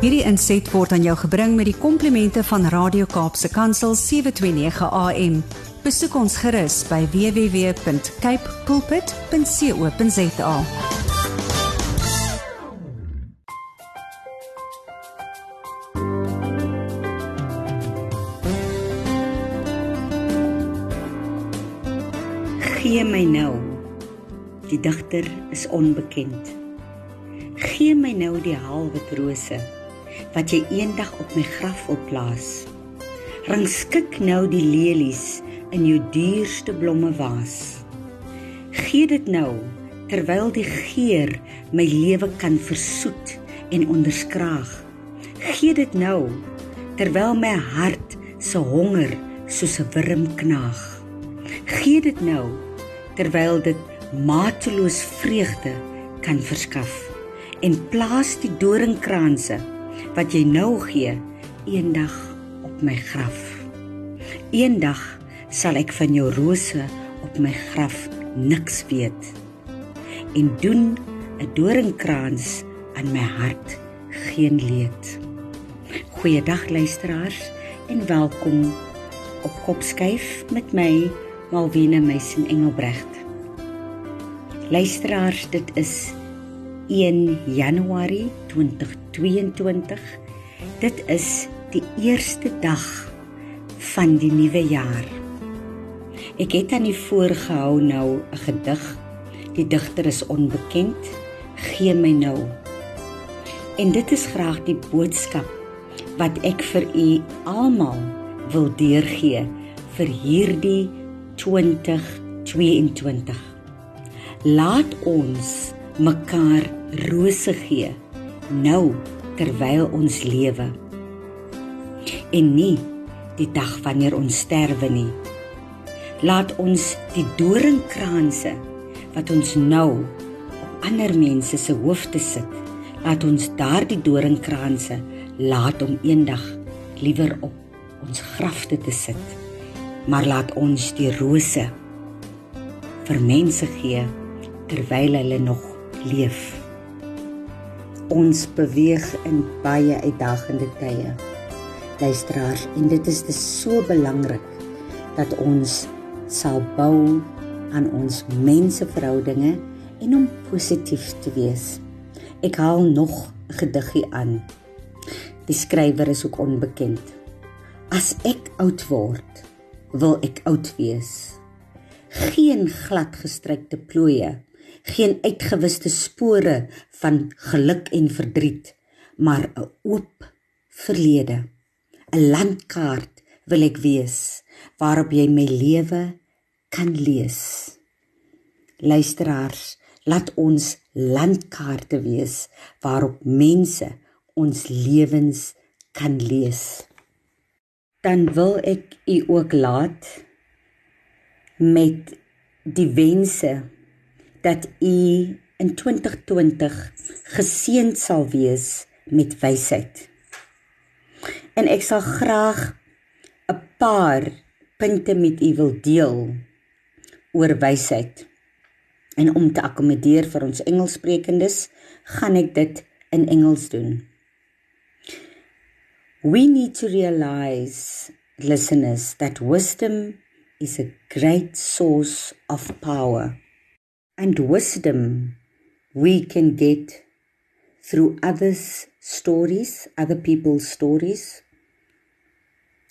Hierdie inset word aan jou gebring met die komplimente van Radio Kaapse Kansel 729 AM. Besoek ons gerus by www.cape pulpit.co.za. Gee my nou. Die digter is onbekend. Gee my nou die halwe rose wat jy eendag op my graf wil plaas. Rangskik nou die lelies in jou duurste blomme vaas. Gee dit nou terwyl die geur my lewe kan versoet en onderskraag. Gee dit nou terwyl my hart se honger soos 'n wurm knaag. Gee dit nou terwyl dit mateloos vreugde kan verskaf en plaas die doringkranse wat jy nou gee eendag op my graf. Eendag sal ek van jou rose op my graf niks weet en doen 'n doringkrans aan my hart geen leed. Goeiedag luisteraars en welkom op Kopskyf met my Malvina Meisen Engelbrecht. Luisteraars, dit is 1 Januarie 2022. Dit is die eerste dag van die nuwe jaar. Ek het aan die voorgehou nou 'n gedig. Die digter is onbekend. Gee my nou. En dit is graag die boodskap wat ek vir u almal wil deurgee vir hierdie 2022. Laat ons mekaar rose gee nou terwyl ons lewe. En nie die dag wanneer ons sterwe nie. Laat ons die doringkranse wat ons nou op ander mense se hoofde sit, laat ons daardie doringkranse laat om eendag liewer op ons grafte te sit maar laat ons die rose vir mense gee terwyl hulle nog leef. Ons beweeg in baie uitdagende tye. Luisteraars, en dit is dis so belangrik dat ons sal bou aan ons menseverhoudinge en om positief te wees. Ek haal nog 'n gediggie aan. Die skrywer is ook onbekend. As ek oud word, wil ek oud wees. Geen gladgestrykte plooie, geen uitgewiste spore van geluk en verdriet, maar 'n oop verlede. 'n Landkaart wil ek wees waarop jy my lewe kan lees. Luisteraars, laat ons landkaarte wees waarop mense ons lewens kan lees dan wil ek u ook laat met die wense dat u in 2020 geseënd sal wees met wysheid. En ek sal graag 'n paar punte met u wil deel oor wysheid. En om te akkommodeer vir ons Engelssprekendes, gaan ek dit in Engels doen. We need to realize, listeners, that wisdom is a great source of power. And wisdom we can get through others' stories, other people's stories,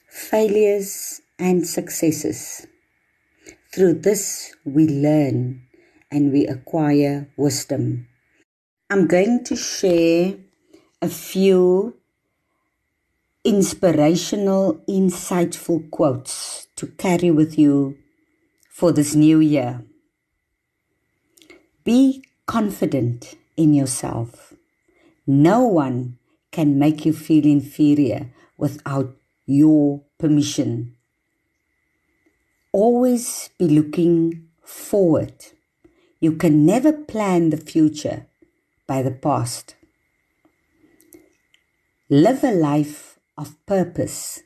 failures and successes. Through this, we learn and we acquire wisdom. I'm going to share a few inspirational, insightful quotes to carry with you for this new year. Be confident in yourself. No one can make you feel inferior without your permission. Always be looking forward. You can never plan the future by the past. Live a life of purpose.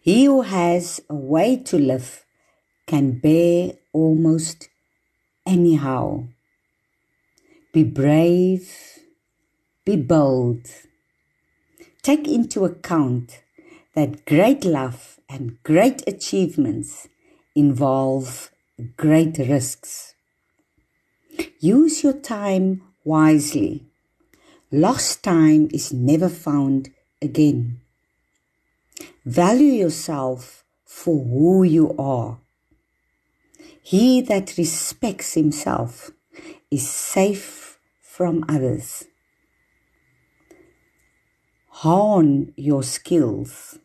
He who has a way to live can bear almost anyhow. Be brave, be bold, take into account that great love and great achievements involve great risks. Use your time wisely. Lost time is never found again. Value yourself for who you are. He that respects himself is safe from others. Hone your skills.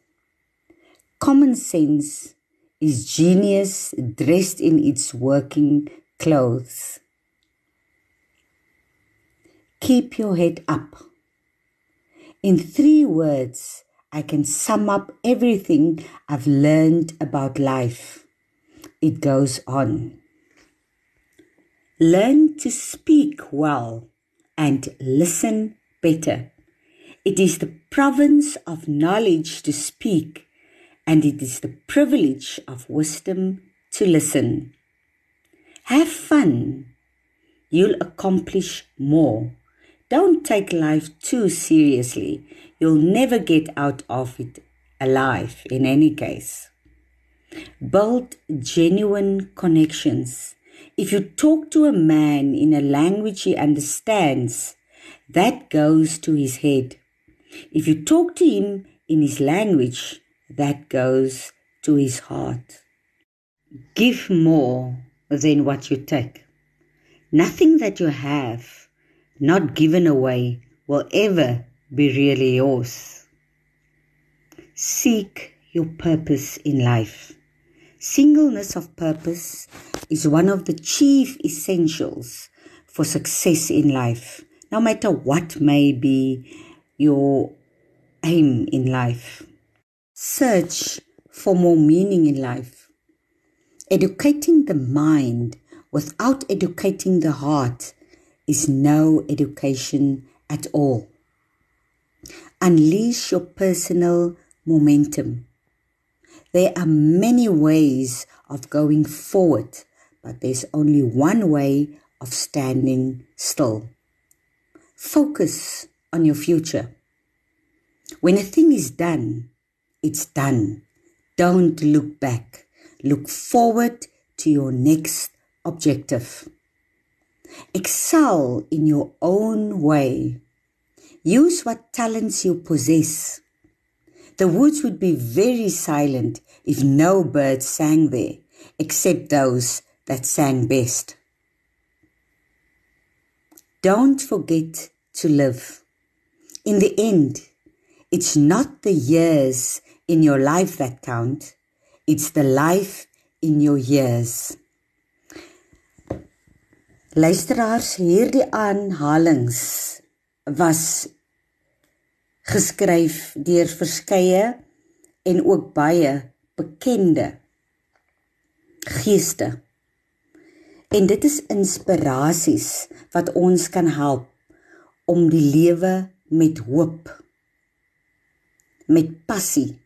Common sense is genius dressed in its working clothes. Keep your head up. In three words, I can sum up everything I've learned about life. It goes on. Learn to speak well and listen better. It is the province of knowledge to speak, and it is the privilege of wisdom to listen. Have fun. You'll accomplish more. Don't take life too seriously. You'll never get out of it alive, in any case. Build genuine connections. If you talk to a man in a language he understands, that goes to his head. If you talk to him in his language, that goes to his heart. Give more than what you take. Nothing that you have not given away, will ever be really yours. Seek your purpose in life. Singleness of purpose is one of the chief essentials for success in life, no matter what may be your aim in life. Search for more meaning in life. Educating the mind without educating the heart is no education at all. Unleash your personal momentum. There are many ways of going forward, but there's only one way of standing still. Focus on your future. When a thing is done, it's done. Don't look back. Look forward to your next objective. Excel in your own way. Use what talents you possess. The woods would be very silent if no birds sang there, except those that sang best. Don't forget to live. In the end, it's not the years in your life that count, it's the life in your years. Luisteraars, hierdie aanhalings was geskryf deur verskeie en ook baie bekende geeste. En dit is inspirasies wat ons kan help om die lewe met hoop met passie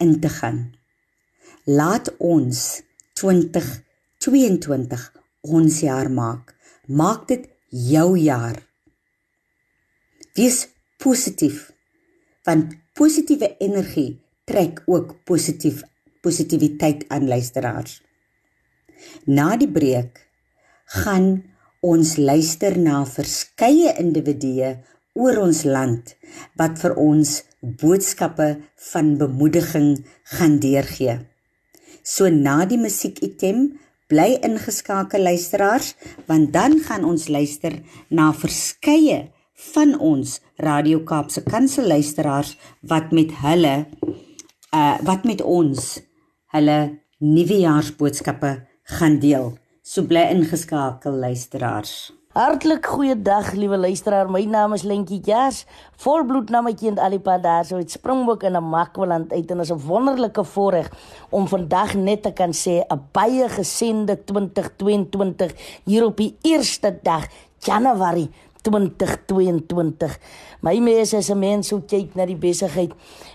in te gaan. Laat ons 2022 ons jaar maak. Maak dit jou jaar. Wees positief want positiewe energie trek ook positief positiwiteit aan luisteraars. Na die breek gaan ons luister na verskeie individue oor ons land wat vir ons boodskappe van bemoediging gaan deurgee. So na die musiekitem bly ingeskakel luisteraars want dan gaan ons luister na verskeie van ons Radio Kaapse Kansel luisteraars wat met hulle uh wat met ons hulle nuwejaarsboodskappe gaan deel. So bly ingeskakel luisteraars. Hartlik goeiedag liewe luisteraar. My naam is Lentjie Jars. Volbloed na my kind Alipa daar so uit Springbok in 'n Makwaland uit en is 'n wonderlike voorreg om vandag net te kan sê 'n baie gesende 2022 hier op die eerste dag Januarie 2022. My mense is 'n mens hoe kyk na die besigheid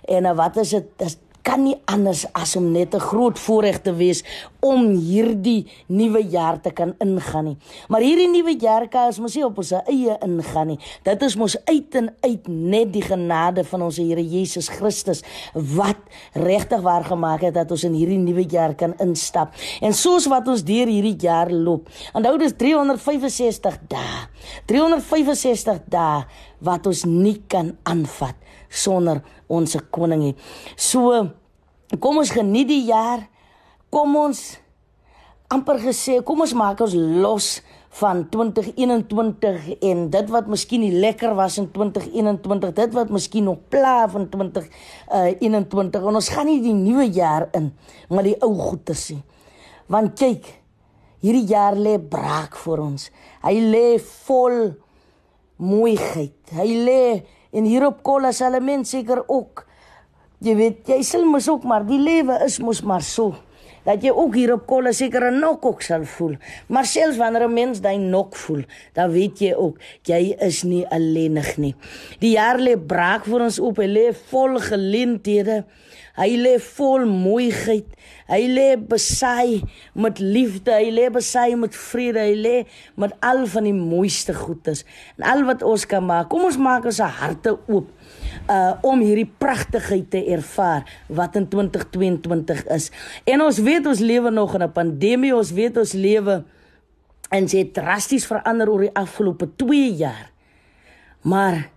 en wat is dit kan nie anders as om net 'n groot voorreg te wees om hierdie nuwe jaar te kan ingaan nie. Maar hierdie nuwe jaar kan ons mos nie op ons eie ingaan nie. Dit is mos uit en uit net die genade van ons Here Jesus Christus wat regtig waar gemaak het dat ons in hierdie nuwe jaar kan instap. En soos wat ons deur hierdie jaar loop. Onthou dis 365 dae. 365 dae wat ons nie kan aanvat sonder ons koning nie. So kom ons geniet die jaar. Kom ons amper gesê, kom ons maak ons los van 2021 en dit wat miskien nie lekker was in 2021, dit wat miskien nog pla van 2021 uh, en ons gaan nie die nuwe jaar in maar die ou goeie sien. Want kyk, hierdie jaar lê braak vir ons. Hy lê vol mooiheid. Hy lê en hier op Kolla sal 'n mens seker ook jy weet, jy sal mos ook maar die lewe is mos maar so dat jy ook hier op Kolla seker 'n nok ook sal voel. Maar selfs wanneer 'n mens daai nok voel, dan weet jy ook jy is nie alleenig nie. Die jaar lê braak vir ons op, hy lê vol geleenthede. Hy lê vol mooiheid. Hy lê besaai met liefde, hy lê besaai met vrede, hy lê met al van die mooiste goedes. En al wat ons kan maak, kom ons maak ons harte oop uh om hierdie pragtigheid te ervaar wat in 2022 is. En ons weet ons lewe nog in 'n pandemie, ons weet ons lewe en dit het drasties verander oor die afgelope 2 jaar. Maar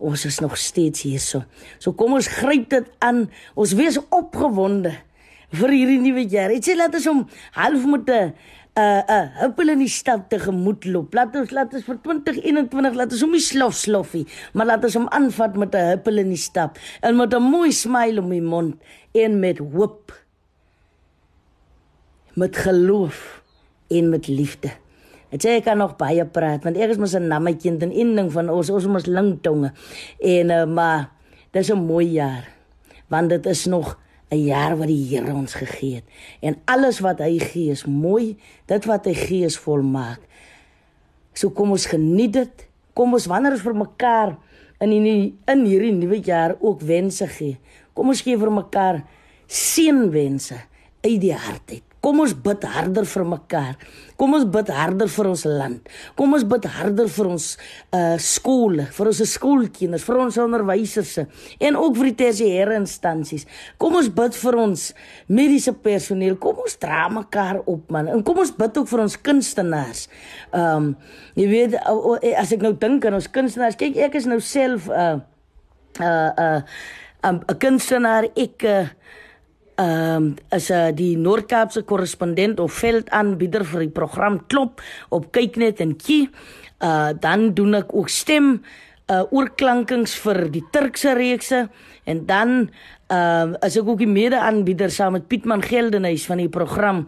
ons is nog steeds hierso. So kom ons gryp dit aan. Ons wees opgewonde vir hierdie nuwe jaar. Dit sê laat ons hom half met 'n 'n 'n huppel in die stad te gemoed loop. Laat ons laat ons vir 2021 laat ons hom nie slof sloffie, maar laat ons hom aanvat met 'n huppel in die stad en met 'n mooi smile om die mond en met hoop. Met geloof en met liefde. Dit sê ek kan nog baie praat want ek is mos 'n nammetjie en een ding van ons ons mos lang tonge. En uh, maar dis 'n mooi jaar. Want dit is nog 'n jaar wat die Here ons gegee het en alles wat hy gee is mooi, dit wat hy gee is volmaak. So kom ons geniet dit. Kom ons wanneer ons vir mekaar in die in hierdie nuwe jaar ook wense gee. Kom ons gee vir mekaar seënwense uit die hart uit. Kom ons bid harder vir mekaar. Kom ons bid harder vir ons land. Kom ons bid harder vir ons uh skole, vir ons skoolkinders, vir ons onderwysers en ook vir die tersiêre instansies. Kom ons bid vir ons mediese personeel. Kom ons dra mekaar op man. En kom ons bid ook vir ons kunstenaars. Um jy weet as ek nou dink aan ons kunstenaars, kyk ek is nou self uh uh uh 'n kunstenaar ek uh, ehm um, as uh, die Noord-Kaapse korrespondent of veldaanbieder vir die program Klop op Kyknet en Kie. Uh dan doen ek ook stem uh oorklankings vir die Turkse reekse en dan ehm uh, as ek ook die mede-aanbieder saam met Pietman Geldenhuys van die program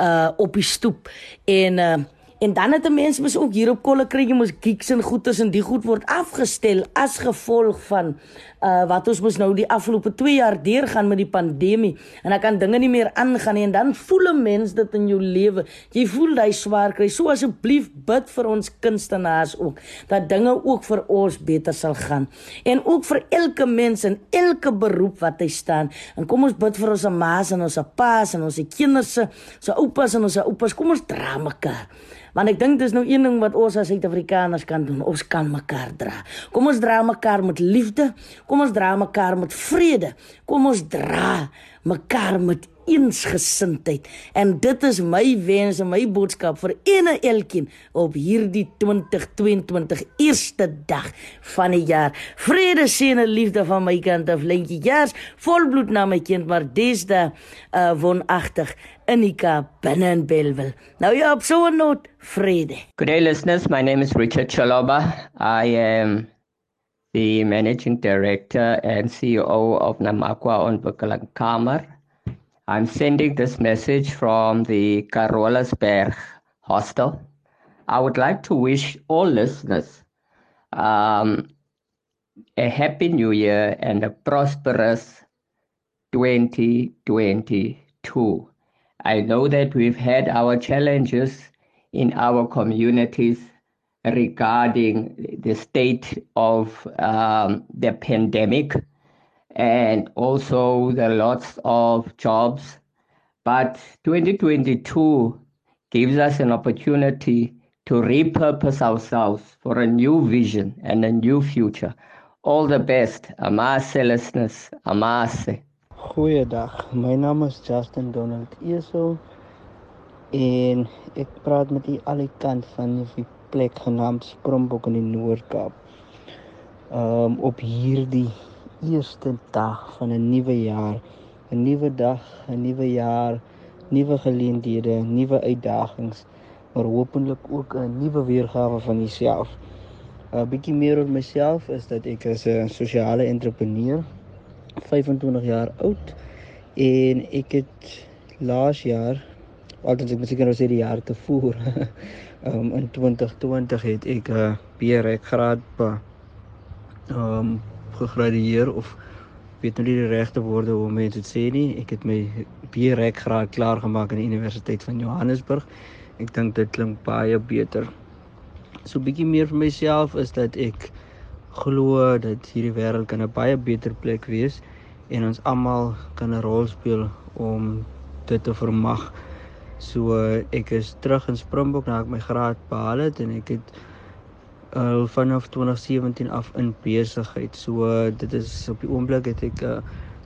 uh op die stoep en uh En dan het 'n mens mos ook hier op kolle kry jy mos geeks en goeters en die goed word afgestel as gevolg van uh wat ons mos nou die afgelope 2 jaar deurgaan met die pandemie en dan kan dinge nie meer aangaan nie en dan voel 'n mens dit in jou lewe. Jy voel jy swaar kry. So asseblief bid vir ons kunstenaars ook dat dinge ook vir ons beter sal gaan. En ook vir elke mens en elke beroep wat hy staan. En kom ons bid vir ons ma's en ons pa's en ons kinders so oupas en ons oupas. Kom ons dra mekaar. Want ek dink dis nou een ding wat ons as Suid-Afrikaners kan doen. Ons kan mekaar dra. Kom ons dra mekaar met liefde. Kom ons dra mekaar met vrede. Kom ons dra mekaar met eensgesindheid. En dit is my wens en my boodskap vir ene elkeen op hierdie 2022 eerste dag van die jaar. Vrede, seën en liefde van my kant af. Lentjie Jaars, volbloed na my kind, maar dis da uh, woonagtig Kaap binne in Belwel. Nou ja, op so 'n noot, vrede. Good day listeners, my name is Richard Chaloba. I am the managing director and CEO of Namakwa Ontwikkeling Kamer. I'm sending this message from the Carolasberg hostel. I would like to wish all listeners um, a happy new year and a prosperous 2022. I know that we've had our challenges in our communities regarding the state of um, the pandemic. and also the lots of jobs. But 2022 gives us an opportunity to repurpose ourselves for a new vision and a new future. All the best. Amase listeners. Amase. Goeiedag. My naam is Justin Donald Eso en ek praat met u al die kant van die plek genaamd Springbok in die Noord-Kaap. Um op hierdie eerste dag van 'n nuwe jaar, 'n nuwe dag, 'n nuwe jaar, nuwe geleenthede, nuwe uitdagings, maar hopelik ook 'n nuwe weergawe van jouself. 'n uh, Bietjie meer oor myself is dat ek as 'n sosiale entrepreneur 25 jaar oud en ek het laas jaar altyd ek miskien nou sê die jaar tevore um, in 2020 het ek 'n uh, BREC graad ehm um, gegradueer of weet nou nie die regte woorde hoe mense dit sê nie. Ek het my BREC graad klaar gemaak aan die Universiteit van Johannesburg. Ek dink dit klink baie beter. So 'n bietjie meer vir myself is dat ek glo dat hierdie wêreld kan 'n baie beter plek wees en ons almal kan 'n rol speel om dit te vermag. So ek is terug in Springbok nadat ek my graad behaal het en ek het al vanaf 2017 af in besigheid. So dit is op die oomblik het ek uh,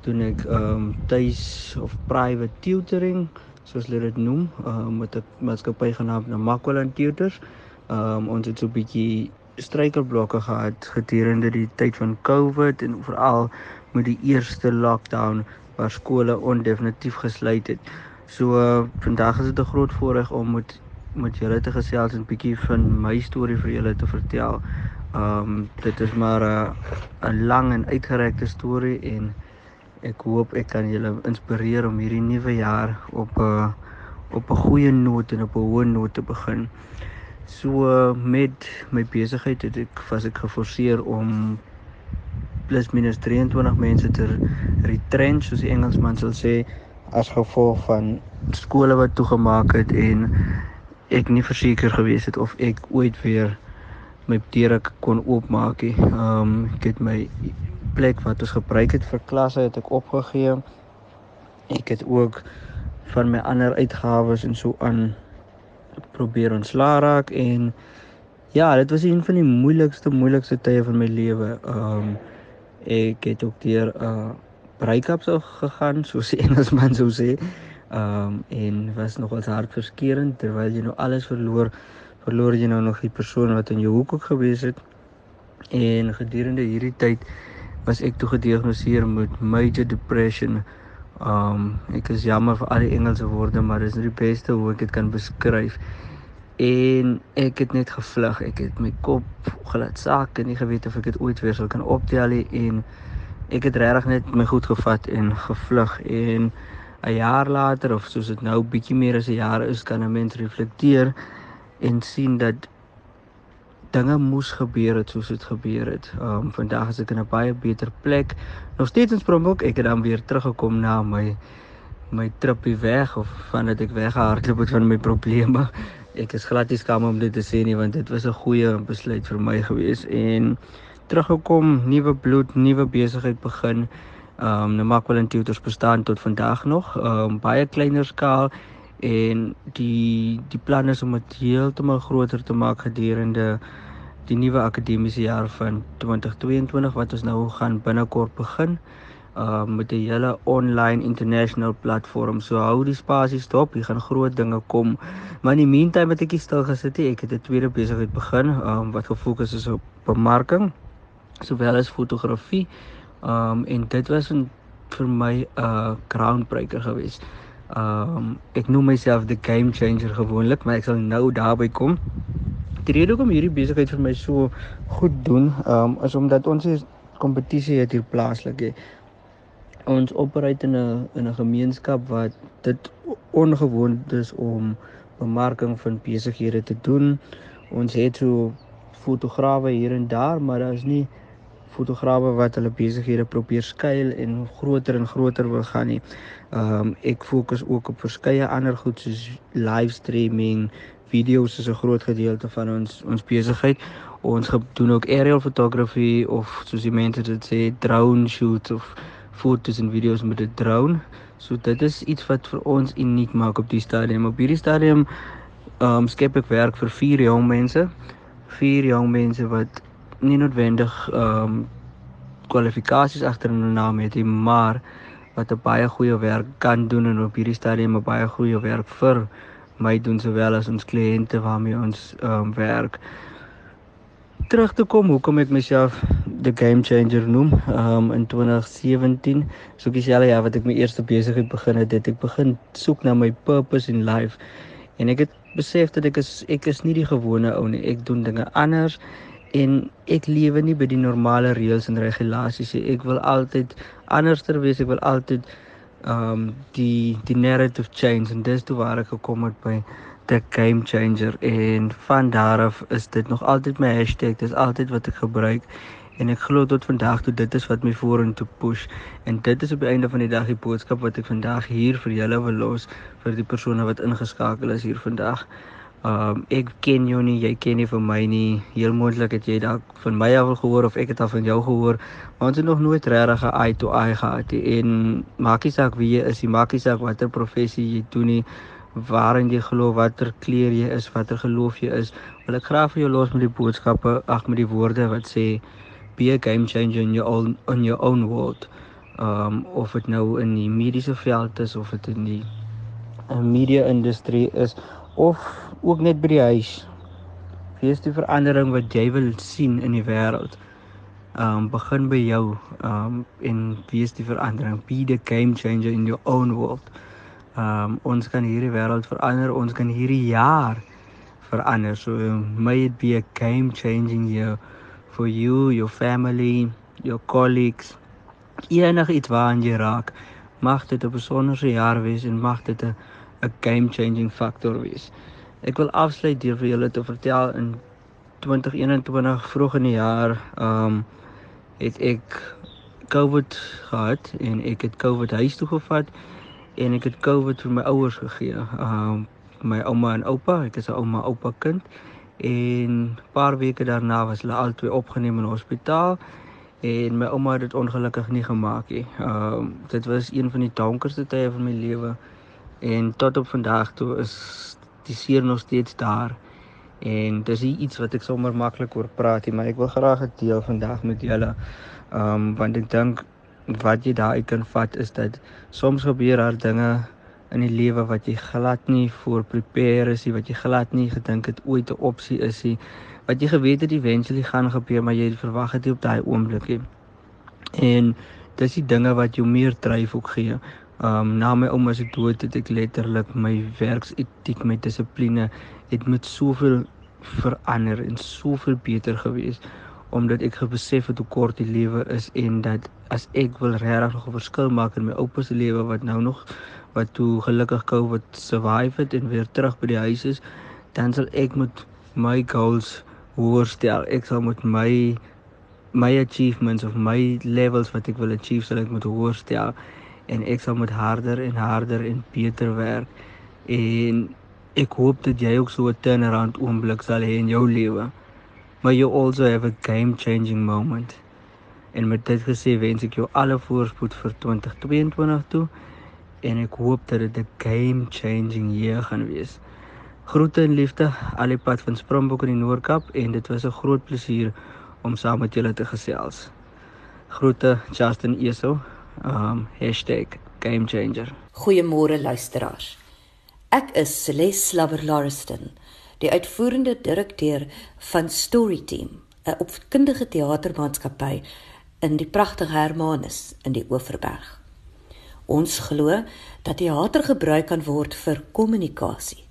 doen ek ehm um, tuis of private tutoring soos hulle dit noem, uh, met 'n maatskappy genaamd Namakwaland Tutors. Ehm um, ons het so 'n bietjie struikelblokke gehad gedurende die tyd van COVID en veral met die eerste lockdown waar skole ondefinitief gesluit het. So uh, vandag is dit 'n groot voorreg om met met julle te gesels en 'n bietjie van my storie vir julle te vertel. Um dit is maar 'n 'n lang en uitgerekte storie en ek hoop ek kan julle inspireer om hierdie nuwe jaar op 'n op 'n goeie noot en op 'n hoë noot te begin. So met my besigheid het ek was ek geforseer om plus minus 23 mense te retrench soos die Engelsman sal sê as gevolg van skole wat toegemaak het en ek nie verseker gewees het of ek ooit weer my deure kon oopmaak nie. Ehm um, ek het my plek wat ons gebruik het vir klasse het ek opgegee. Ek het ook van my ander uitgawes en so aan probeer ontslaa raak en ja, dit was een van die moeilikste moeilikste tye van my lewe. Ehm um, ek het ook deur 'n uh, break-up so gegaan soos die Engelsman sou sê. Ehm um, en was nogals hartverskeurende terwyl jy nou alles verloor, verloor jy nou nog die persoon wat in jou hoek ook gewees het. En gedurende hierdie tyd was ek toe gediagnoseer met major depression. Um, ek is jammer vir al die Engelse woorde, maar dis nie die beste hoe ek dit kan beskryf. En ek het net gevlug. Ek het my kop gelaat sak en nie geweet of ek dit ooit weer sou kan optel nie en ek het regtig net my goed gevat en gevlug en 'n jaar later of soos dit nou bietjie meer as 'n jaar is kan 'n mens reflekteer en sien dat dinge moes gebeur het soos dit gebeur het. Um vandag is ek in 'n baie beter plek. Nog steeds in Springbok. Ek het dan weer teruggekom na my my tripie weg of vandat ek weggehardloop het van my probleme. Ek is glad nie skaam om dit te sê nie want dit was 'n goeie besluit vir my gewees en teruggekom, nuwe bloed, nuwe besigheid begin. Ehm um, Namakwa Tutors bestaan tot vandag nog, ehm um, baie kleiner skaal en die die plan is om dit heeltemal groter te maak gedurende die nuwe akademiese jaar van 2022 wat ons nou gaan binnekort begin uh met 'n hele online international platform. So hou die spasie stop, hier gaan groot dinge kom. Maar in die meantime het ek hier stil gesit, ek het 'n tweede besigheid begin um wat gefokus is op bemarking sowel as fotografie. Um en dit was 'n vir my 'n uh, groundbreaker geweest. Um ek noem myself the game changer gewoonlik, maar ek sal nou daarby kom. Die rede hoekom hierdie besigheid vir my so goed doen, um is omdat ons hier kompetisie het hier plaaslik hè. Ons operate in 'n in 'n gemeenskap wat dit ongewoon is om bemarking van besighede te doen. Ons het so fotograwe hier en daar, maar daar is nie fotograwe wat hulle besighede probeer skuil en groter en groter wil gaan nie. Ehm um, ek fokus ook op verskeie ander goed soos live streaming, video's is 'n groot gedeelte van ons ons besigheid. Ons doen ook aerial photography of soos die mense dit sê drone shoots of foto's en video's met 'n drone. So dit is iets wat vir ons uniek maak op die stadium. Op hierdie stadium ehm um, skep ek werk vir vier jong mense. Vier jong mense wat nie noodwendig ehm um, kwalifikasies agter hulle naam het nie, maar wat 'n baie goeie werk kan doen en op hierdie stadium 'n baie goeie werk vir my doen sowel as ons kliënte waarmee ons ehm um, werk. Terug te kom hoekom ek myself the game changer noem um, in 2017 so ek dieselfde jaar wat ek my eerste besigheid begin het dit ek begin soek na my purpose in life. En ek het besef dat ek is ek is nie die gewone ou nie. Ek doen dinge anders en ek lewe nie by die normale reëls en regulasies nie. Ek wil altyd anderster wees. Ek wil altyd ehm um, die die narrative change en dis toe waar ek gekom het by the game changer en van daar af is dit nog altyd my hashtag. Dit is altyd wat ek gebruik en ek glo tot vandag toe dit is wat my vorentoe push en dit is op die einde van die dag die boodskap wat ek vandag hier vir julle wil los vir die persone wat ingeskakel is hier vandag. Um ek ken jou nie, jy ken nie vir my nie. Heel moontlik het jy dalk van my af gehoor of ek het al van jou gehoor. Maar ons het nog nooit regtig 'n eye to eye gehad nie. En maak nie saak wie jy is, nie maak nie saak watter professie jy doen nie, waarin jy glo, watter kleur jy is, watter geloof jy is. Wil ek graag vir jou los met die boodskappe, ag met die woorde wat sê be a game changer in your own in your own world. Um of dit nou in die mediese veld is of dit in die media industrie is of ook net by die huis. Wees die verandering wat jy wil sien in die wêreld. Um begin by jou um en wees die verandering. Be the game changer in your own world. Um ons kan hierdie wêreld verander. Ons kan hierdie jaar verander. So may it be a game changing year for you, your family, your colleagues. Enige iets waaraan jy raak, mag dit 'n besondere jaar wees en mag dit 'n 'n game changing factor wees. Ek wil afsluit deur vir julle te vertel in 2021 vroeg in die jaar, ehm um, het ek COVID gehad en ek het COVID huis toe gevat en ek het COVID vir my ouers gegee. Ehm um, my ouma en oupa, ek is 'n ouma oupa kind en paar weke daarna was hulle albei opgeneem in die hospitaal en my ouma het dit ongelukkig nie gemaak nie. Ehm um, dit was een van die donkerste tye van my lewe. En tot op vandag toe is die seer nog steeds daar. En dis iets wat ek sommer maklik oor praat, maar ek wil graag dit deel vandag met julle. Ehm um, want ek dink wat jy daai kan vat is dat soms gebeur daar dinge in die lewe wat jy glad nie voor prepare is nie, wat jy glad nie gedink het ooit 'n opsie is nie. Wat jy geweet het eventually gaan gebeur, maar jy verwag dit op daai oomblik nie. En dis die dinge wat jou meer dryf ook gee. Um na my ouma se dood het ek letterlik my werksetiek, my dissipline het met soveel verander en soveel beter gewees omdat ek gebesef het hoe kort die lewe is en dat as ek wil regtig nog 'n verskil maak in my oupa se lewe wat nou nog wat toe gelukkig COVID survive het en weer terug by die huis is, dan sal ek met my goals hoër stel. Ek sal met my my achievements of my levels wat ek wil achieve sal ek met hoër stel en ek sal met harder en harder en beter werk. En ek hoop dat jy ook so 'n turnaround oomblik sal hê in jou lewe. Maar you also have a game changing moment. En met dit gesê wens ek jou alle voorspoed vir 2022 toe. En ek hoop dat dit 'n game changing jaar gaan wees. Groete en liefde al die pad van Springbok in die Noord-Kaap en dit was 'n groot plesier om saam met julle te gesels. Groete Justin Eso um #gamechanger. Goeiemôre luisteraars. Ek is Celeste Slawer Lauriston, die uitvoerende direkteur van Story Team, 'n opvoedkundige teatermaatskappy in die pragtige Hermanus in die Oeverberg. Ons glo dat teater gebruik kan word vir kommunikasie.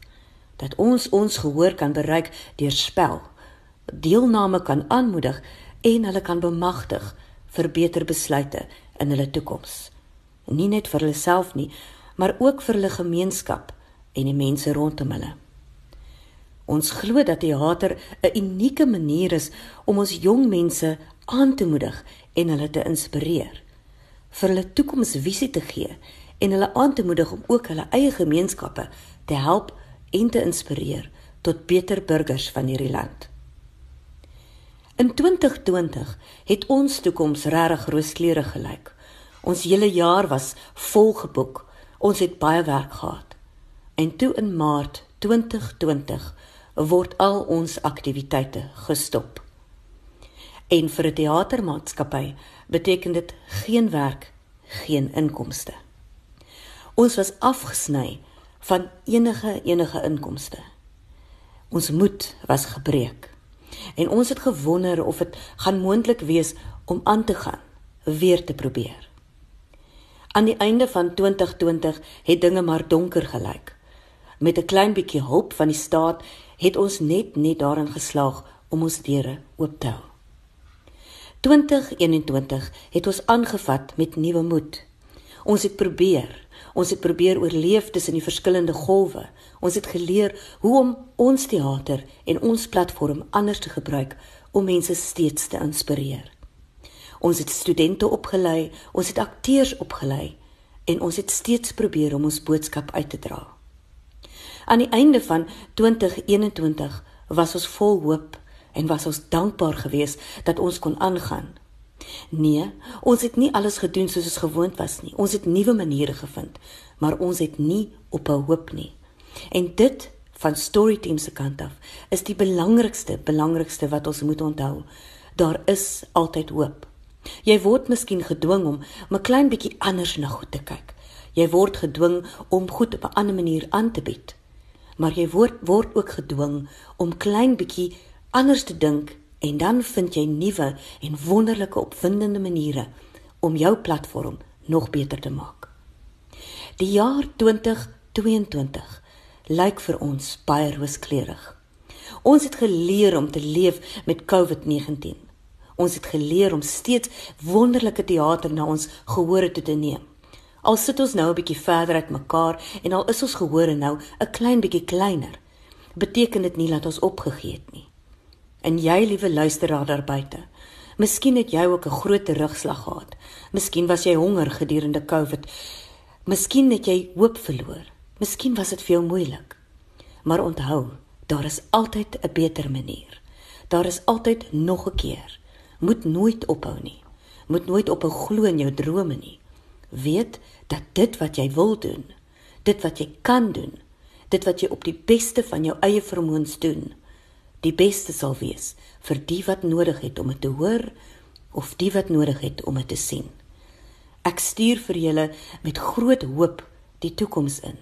Dat ons ons gehoor kan bereik deur spel, deelname kan aanmoedig en hulle kan bemagtig vir beter besluite in hulle toekoms. Nie net vir hulle self nie, maar ook vir hulle gemeenskap en die mense rondom hulle. Ons glo dat teater 'n unieke manier is om ons jong mense aan te moedig en hulle te inspireer, vir hulle toekomsvisie te gee en hulle aan te moedig om ook hulle eie gemeenskappe te help en te inspireer tot beter burgers van hierdie land. In 2020 het ons toekoms regtig rooskleure gelyk. Ons hele jaar was volgeboek. Ons het baie werk gehad. En toe in Maart 2020 word al ons aktiwiteite gestop. En vir 'n teatermaatskappy beteken dit geen werk, geen inkomste. Ons was afgesny van enige enige inkomste. Ons moed was gebreek. En ons het gewonder of dit gaan moontlik wees om aan te gaan, weer te probeer. Aan die einde van 2020 het dinge maar donker gelyk. Met 'n klein bietjie hulp van die staat het ons net net daarin geslaag om ons deure oop te hou. 2021 het ons aangevat met nuwe moed. Ons het probeer. Ons het probeer oorleef tussen die verskillende golwe. Ons het geleer hoe om ons teater en ons platform anders te gebruik om mense steeds te inspireer. Ons het studente opgelei, ons het akteurs opgelei en ons het steeds probeer om ons boodskap uit te dra. Aan die einde van 2021 was ons vol hoop en was ons dankbaar geweest dat ons kon aangaan. Nee, ons het nie alles gedoen soos ons gewoond was nie. Ons het nuwe maniere gevind, maar ons het nie ophou hoop nie. En dit van Storyteam se kant af is die belangrikste, belangrikste wat ons moet onthou. Daar is altyd hoop. Jy word miskien gedwing om 'n klein bietjie anders na goed te kyk. Jy word gedwing om goed op 'n ander manier aan te bied. Maar jy word word ook gedwing om klein bietjie anders te dink en dan vind jy nuwe en wonderlike opwindende maniere om jou platform nog beter te maak. Die jaar 2022 lyk vir ons baie rooskleurig. Ons het geleer om te leef met COVID-19. Ons het geleer om steeds wonderlike teater na ons gehore toe te neem. Al sit ons nou 'n bietjie verder uit mekaar en al is ons gehore nou 'n klein bietjie kleiner, beteken dit nie dat ons opgegee het nie. En jy, liewe luisteraar daar buite, miskien het jy ook 'n groot terugslag gehad. Miskien was jy honger gedurende COVID. Miskien het jy hoop verloor. Miskien was dit vir jou moeilik. Maar onthou, daar is altyd 'n beter manier. Daar is altyd nog 'n keer. Moet nooit ophou nie. Moet nooit ophou glo in jou drome nie. Weet dat dit wat jy wil doen, dit wat jy kan doen, dit wat jy op die beste van jou eie vermoëns doen, die beste sal wees vir die wat nodig het om dit te hoor of die wat nodig het om dit te sien. Ek stuur vir julle met groot hoop die toekoms in.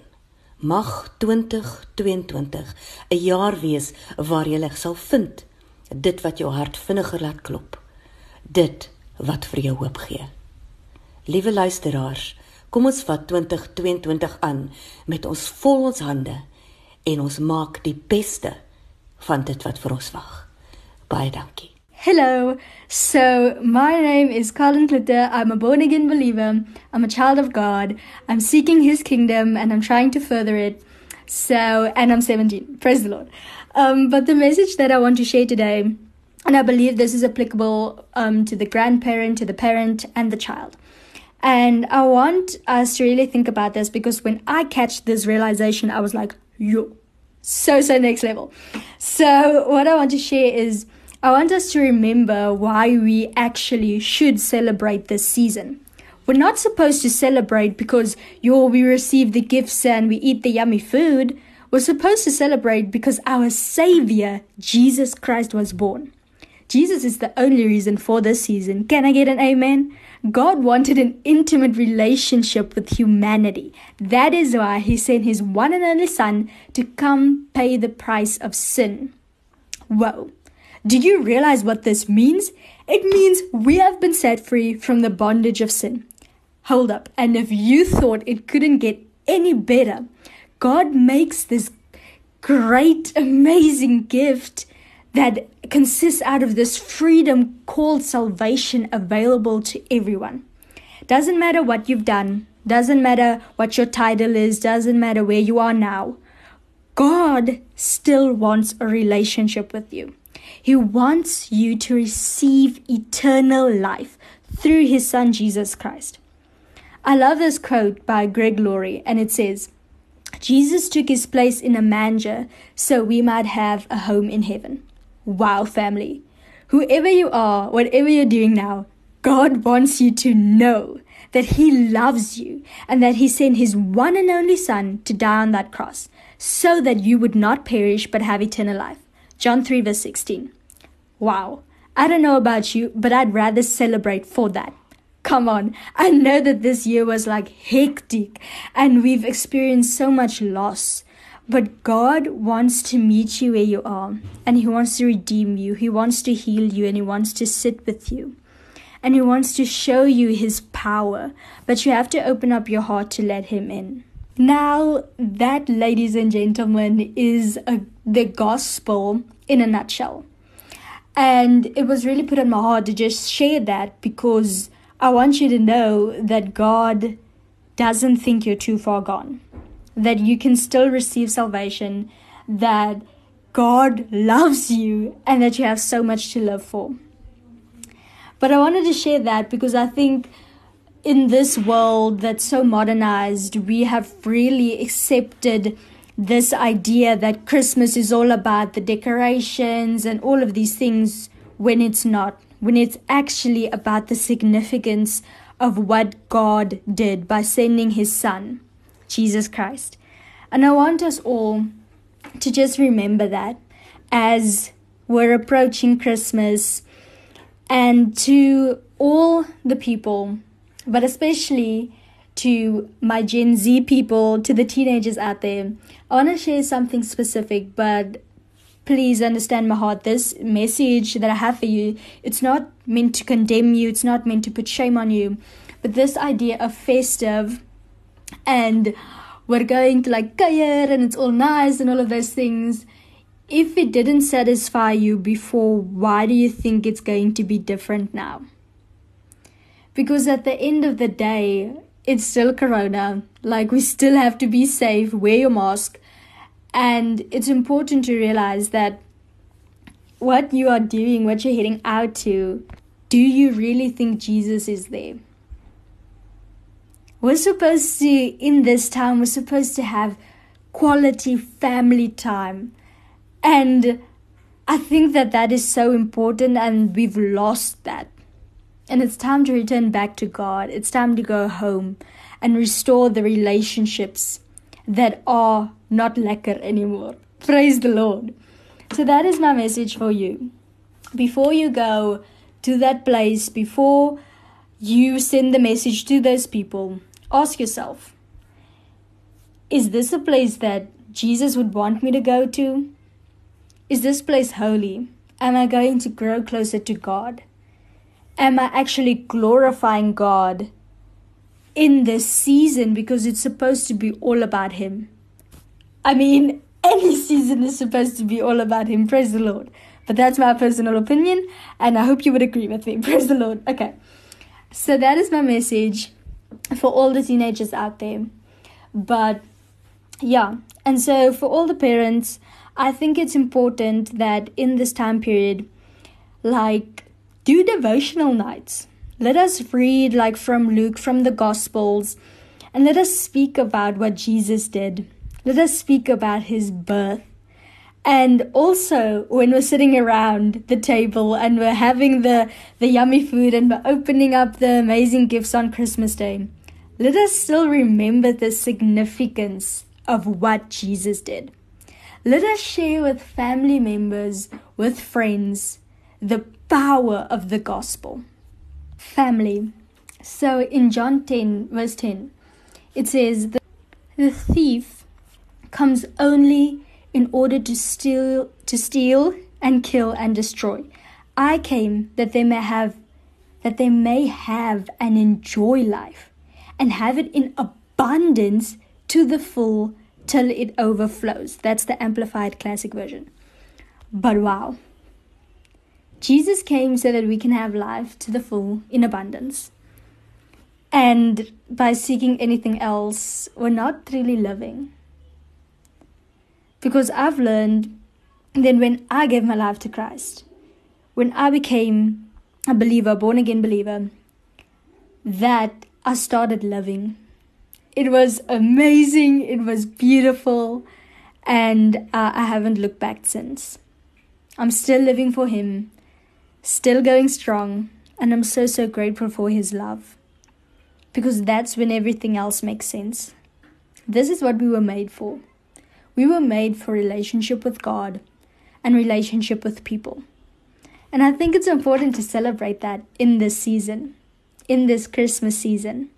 Mag 2022 'n jaar wees waar jy sal vind dit wat jou hart vinniger laat klop. Dit wat vir jou hoop gee. Liewe luisteraars, kom ons vat 2022 aan met ons vol ons hande en ons maak die beste van dit wat vir ons wag. Baie dankie. Hello. So, my name is Colin Glitter. I'm a born again believer. I'm a child of God. I'm seeking his kingdom and I'm trying to further it. So, and I'm 17. Praise the Lord. Um, but the message that I want to share today, and I believe this is applicable um, to the grandparent, to the parent, and the child. And I want us to really think about this because when I catch this realization, I was like, yo, so, so next level. So, what I want to share is I want us to remember why we actually should celebrate this season. We're not supposed to celebrate because yo we receive the gifts and we eat the yummy food. We're supposed to celebrate because our savior Jesus Christ was born. Jesus is the only reason for this season. Can I get an amen? God wanted an intimate relationship with humanity. That is why he sent his one and only son to come pay the price of sin. Whoa. Do you realize what this means? It means we have been set free from the bondage of sin. Hold up. And if you thought it couldn't get any better, God makes this great, amazing gift that consists out of this freedom called salvation available to everyone. Doesn't matter what you've done, doesn't matter what your title is, doesn't matter where you are now. God still wants a relationship with you. He wants you to receive eternal life through his son Jesus Christ. I love this quote by Greg Laurie, and it says, Jesus took his place in a manger so we might have a home in heaven. Wow, family. Whoever you are, whatever you're doing now, God wants you to know that He loves you and that He sent His one and only Son to die on that cross so that you would not perish but have eternal life. John 3, verse 16. Wow. I don't know about you, but I'd rather celebrate for that. Come on. I know that this year was like hectic and we've experienced so much loss. But God wants to meet you where you are and He wants to redeem you. He wants to heal you and He wants to sit with you. And He wants to show you His power. But you have to open up your heart to let Him in. Now, that, ladies and gentlemen, is a, the gospel in a nutshell. And it was really put on my heart to just share that because I want you to know that God doesn't think you're too far gone, that you can still receive salvation, that God loves you, and that you have so much to live for. But I wanted to share that because I think in this world that's so modernized, we have really accepted this idea that Christmas is all about the decorations and all of these things when it's not, when it's actually about the significance of what God did by sending his son, Jesus Christ. And I want us all to just remember that as we're approaching Christmas and to all the people but especially to my Gen Z people, to the teenagers out there, I want to share something specific, but please understand my heart. This message that I have for you, it's not meant to condemn you, it's not meant to put shame on you, but this idea of festive and we're going to like kuier and it's all nice and all of those things. If it didn't satisfy you before, why do you think it's going to be different now? because at the end of the day, it's still Corona. Like, we still have to be safe, wear your mask. And it's important to realize that what you are doing, what you're heading out to, do you really think Jesus is there? We're supposed to, in this time, we're supposed to have quality family time. And I think that that is so important, and we've lost that. And it's time to return back to God. It's time to go home and restore the relationships that are not lekker anymore. Praise the Lord. So that is my message for you. Before you go to that place, before you send the message to those people, ask yourself Is this a place that Jesus would want me to go to? Is this place holy? Am I going to grow closer to God? am I actually glorifying God in this season because it's supposed to be all about Him? I mean, any season is supposed to be all about Him. Praise the Lord. But that's my personal opinion, and I hope you would agree with me. Praise the Lord. Okay. So that is my message for all the teenagers out there. But yeah, and so for all the parents, I think it's important that in this time period, like do devotional nights. Let us read, like from Luke, from the Gospels, and let us speak about what Jesus did. Let us speak about his birth. And also, when we're sitting around the table and we're having the, the yummy food and we're opening up the amazing gifts on Christmas Day, let us still remember the significance of what Jesus did. Let us share with family members, with friends, the power of the gospel. Family. So in John 10, verse 10, it says, The, the thief comes only in order to steal, to steal and kill and destroy. I came that they may have that they may have and enjoy life and have it in abundance to the full till it overflows. That's the amplified classic version. But wow, Jesus came so that we can have life to the full in abundance. And by seeking anything else, we're not really living. Because I've learned that when I gave my life to Christ, when I became a believer, born again believer, that I started loving. It was amazing, it was beautiful, and uh, I haven't looked back since. I'm still living for Him still going strong, And I'm so, so grateful for His love. Because that's when everything else makes sense. This is what we were made for. We were made for relationship with God and relationship with people. And I think it's important to celebrate that in this season, in this Christmas season.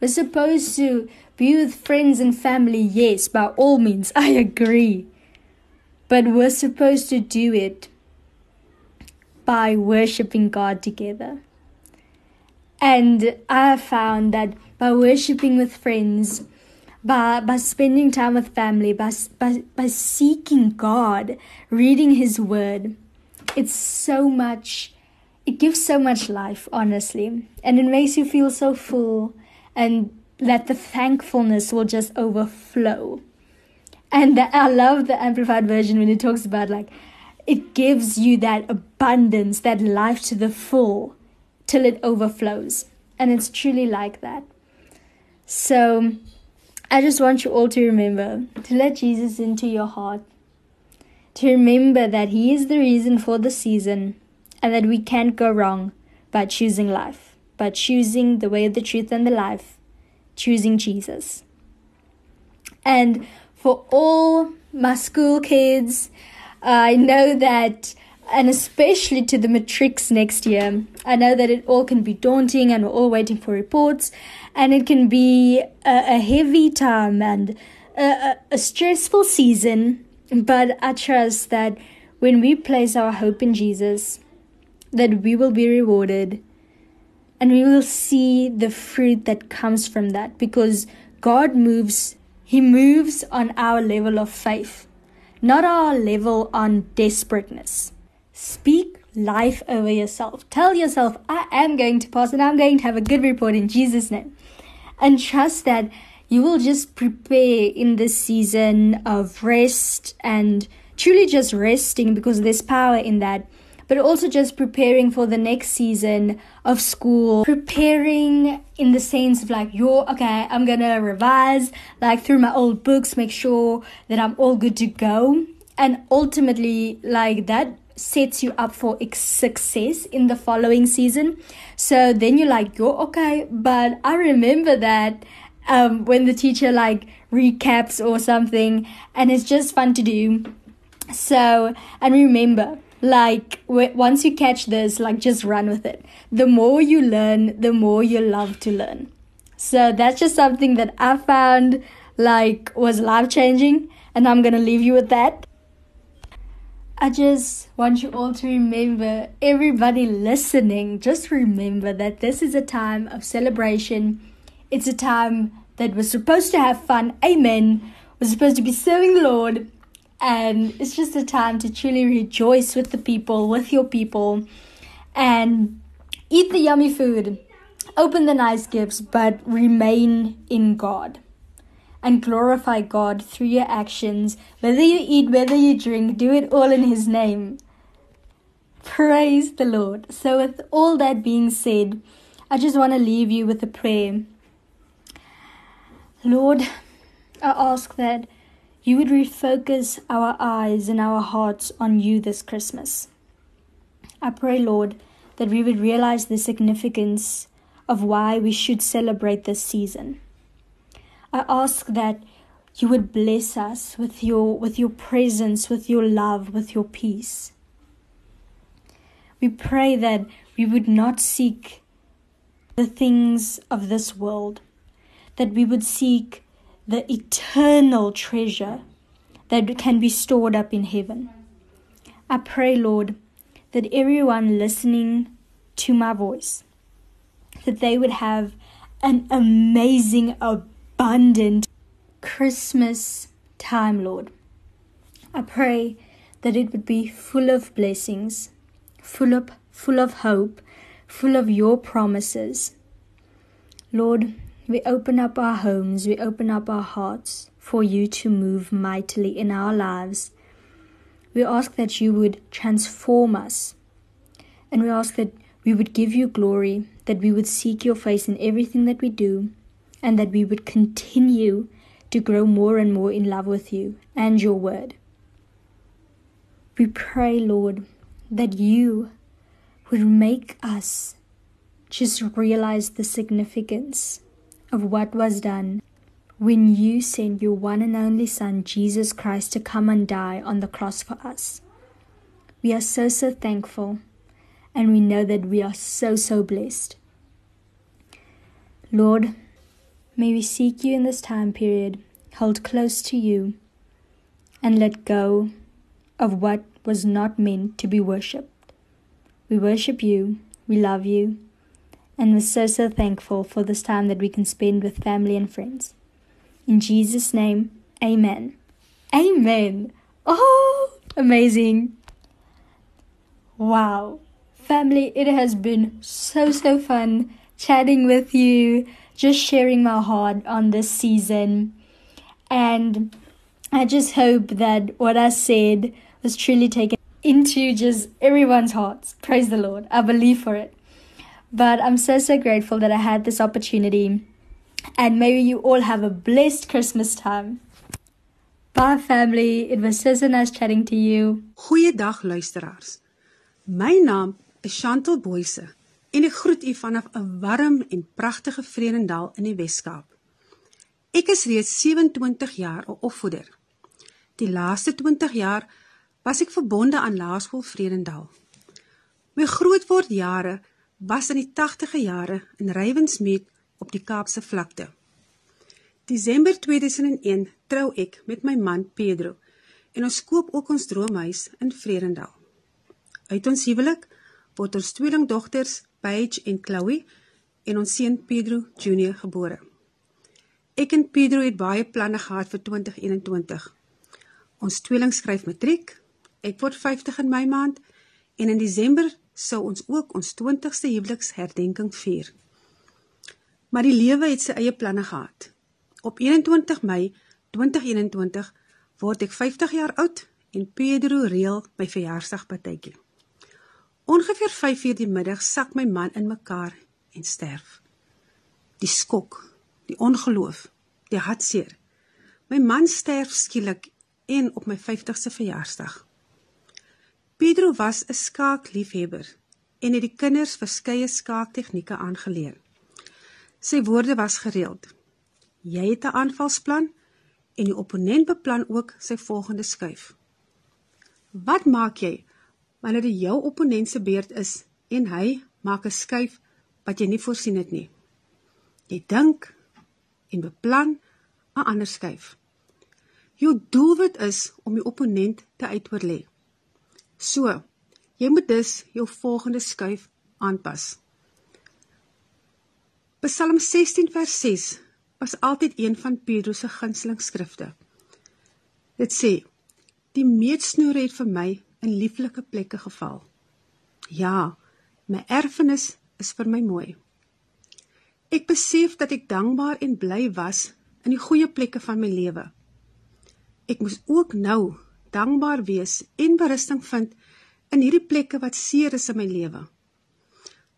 We're supposed to be with friends and family, yes, by all means, I agree. But we're supposed to do it by worshiping God together. And I found that by worshiping with friends, by, by spending time with family, by, by, by seeking God, reading His Word, it's so much, it gives so much life, honestly. And it makes you feel so full and that the thankfulness will just overflow. And the, I love the Amplified Version when it talks about like, it gives you that abundance, that life to the full till it overflows. And it's truly like that. So I just want you all to remember to let Jesus into your heart, to remember that He is the reason for the season and that we can't go wrong by choosing life, by choosing the way, of the truth, and the life, choosing Jesus. And for all my school kids, I know that, and especially to the matrics next year, I know that it all can be daunting and we're all waiting for reports, and it can be a, a heavy time and a, a stressful season. But I trust that when we place our hope in Jesus, that we will be rewarded and we will see the fruit that comes from that because God moves, He moves on our level of faith not our level on desperateness. Speak life over yourself. Tell yourself, I am going to pass and I'm going to have a good report in Jesus' name. And trust that you will just prepare in this season of rest and truly just resting because there's power in that but also just preparing for the next season of school. Preparing in the sense of like, you're okay, I'm gonna revise like through my old books, make sure that I'm all good to go. And ultimately, like that sets you up for success in the following season. So then you're like, you're okay, but I remember that um, when the teacher like recaps or something, and it's just fun to do. So, and remember, like once you catch this like just run with it the more you learn the more you love to learn so that's just something that i found like was life changing and i'm gonna leave you with that i just want you all to remember everybody listening just remember that this is a time of celebration. It's a time that we're supposed to have fun. Amen. We're supposed to be serving the lord. And it's just a time to truly rejoice with the people, with your people, and eat the yummy food, open the nice gifts, but remain in God and glorify God through your actions. Whether you eat, whether you drink, do it all in His name. Praise the Lord. So, with all that being said, I just want to leave you with a prayer. Lord, I ask that you would refocus our eyes and our hearts on you this Christmas. I pray, Lord, that we would realize the significance of why we should celebrate this season. I ask that you would bless us with your with your presence, with your love, with your peace. We pray that we would not seek the things of this world, that we would seek the eternal treasure that can be stored up in heaven. I pray, Lord, that everyone listening to my voice, that they would have an amazing, abundant Christmas time, Lord. I pray that it would be full of blessings, full of full of hope, full of your promises. Lord, we open up our homes, we open up our hearts for you to move mightily in our lives. We ask that you would transform us. And we ask that we would give you glory, that we would seek your face in everything that we do, and that we would continue to grow more and more in love with you and your word. We pray, Lord, that you would make us just realize the significance of what was done when you sent your one and only Son, Jesus Christ, to come and die on the cross for us. We are so, so thankful, and we know that we are so, so blessed. Lord, may we seek you in this time period, hold close to you, and let go of what was not meant to be worshipped. We worship you, we love you, and we're so, so thankful for this time that we can spend with family and friends. In Jesus' name, amen. Amen. Oh, amazing. Wow. Family, it has been so, so fun chatting with you, just sharing my heart on this season. And I just hope that what I said was truly taken into just everyone's hearts. Praise the Lord. I believe for it. But I'm so, so grateful that I had this opportunity. And may you all have a blessed Christmas time. Bye, family. It was so, so nice chatting to you. Goeiedag luisteraars. My naam is Chantel Boyse en ek groet u vanaf 'n warm en pragtige Vredendal in die Wes-Kaap. Ek is reeds 27 jaar 'n opvoeder. Die laaste 20 jaar was ek verbonde aan Laerskool Vredendal. My grootword jare was in die 80e jare in Rywensmeet op die Kaapse vlakte. Desember 2001 trou ek met my man Pedro en ons koop ook ons droomhuis in Vredendal. Uit ons huwelik word ons tweelingdogters Paige en Chloe en ons seun Pedro Junior gebore. Ek en Pedro het baie planne gehad vir 2021. Ons tweeling skryf matriek. Ek word 50 in my maand en in Desember sou ons ook ons 20ste huweliksherdenking vier. Maar die lewe het sy eie planne gehad. Op 21 Mei 2021 word ek 50 jaar oud en Pedro reël my verjaarsdagpartytjie. Ongeveer 5:00 die middag sak my man in mekaar en sterf. Die skok, die ongeloof, die hartseer. My man sterf skielik en op my 50ste verjaarsdag. Pedro was 'n skaakliefhebber en het die kinders verskeie skaaktegnieke aangeleer. Sy woorde was gereeld. Jy het 'n aanvalsplan en die opponent beplan ook sy volgende skuif. Wat maak jy wanneer dit jou opponent se beurt is en hy maak 'n skuif wat jy nie voorsien het nie. Jy dink en beplan 'n ander skuif. Jou doelwit is om die opponent te uitoorlê. So, jy moet dus jou volgende skuif aanpas. Psalm 16 vers 6 was altyd een van Pedro se gunsteling skrifte. Dit sê: Die meetsnoer het vir my in lieflike plekke geval. Ja, my erfenis is vir my mooi. Ek besef dat ek dankbaar en bly was in die goeie plekke van my lewe. Ek moes ook nou dankbaar wees en berusting vind in hierdie plekke wat seer is in my lewe.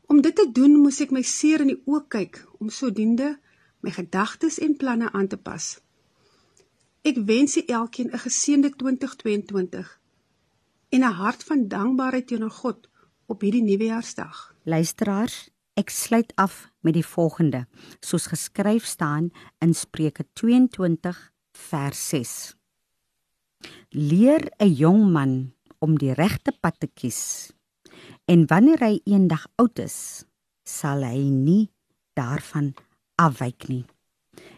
Om dit te doen, moes ek my seer in die oë kyk om sodoende my gedagtes en planne aan te pas. Ek wens elkeen 'n geseënde 2022 en 'n hart van dankbaarheid teenoor God op hierdie nuwejaarsdag. Luisteraars, ek sluit af met die volgende, soos geskryf staan in Spreuke 22 vers 6. Leer 'n jong man om die regte pad te kies. En wanneer hy eendag oud is, sal hy nie daarvan afwyk nie.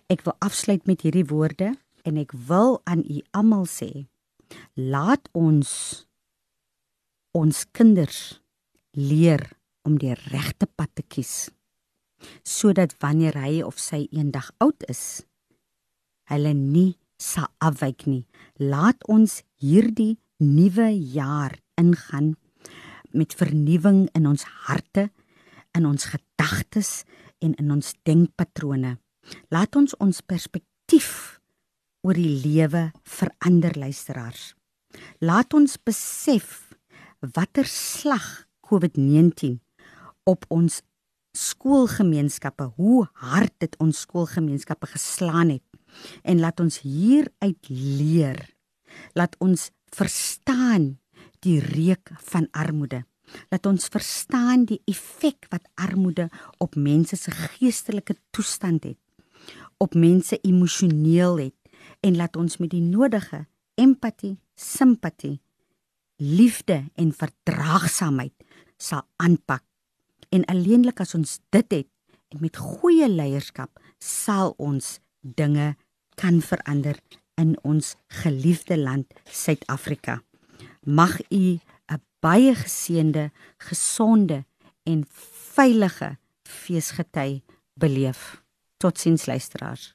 Ek wil afsluit met hierdie woorde en ek wil aan u almal sê: Laat ons ons kinders leer om die regte pad te kies sodat wanneer hy of sy eendag oud is hulle nie sal afwyk nie. Laat ons hierdie nuwe jaar ingaan met vernuwing in ons harte in ons gedagtes en in ons denkpatrone. Laat ons ons perspektief oor die lewe verander luisteraars. Laat ons besef watter slag COVID-19 op ons skoolgemeenskappe, hoe hard dit ons skoolgemeenskappe geslaan het. En laat ons hieruit leer. Laat ons verstaan die reuk van armoede. Laat ons verstaan die effek wat armoede op mense se geestelike toestand het, op mense emosioneel het en laat ons met die nodige empatie, simpatie, liefde en verdraagsaamheid sal aanpak. En alleenlik as ons dit het en met goeie leierskap sal ons dinge kan verander in ons geliefde land Suid-Afrika. Mag u 'n baie geseënde, gesonde en veilige feesgety beleef. Totsiens luisteraars.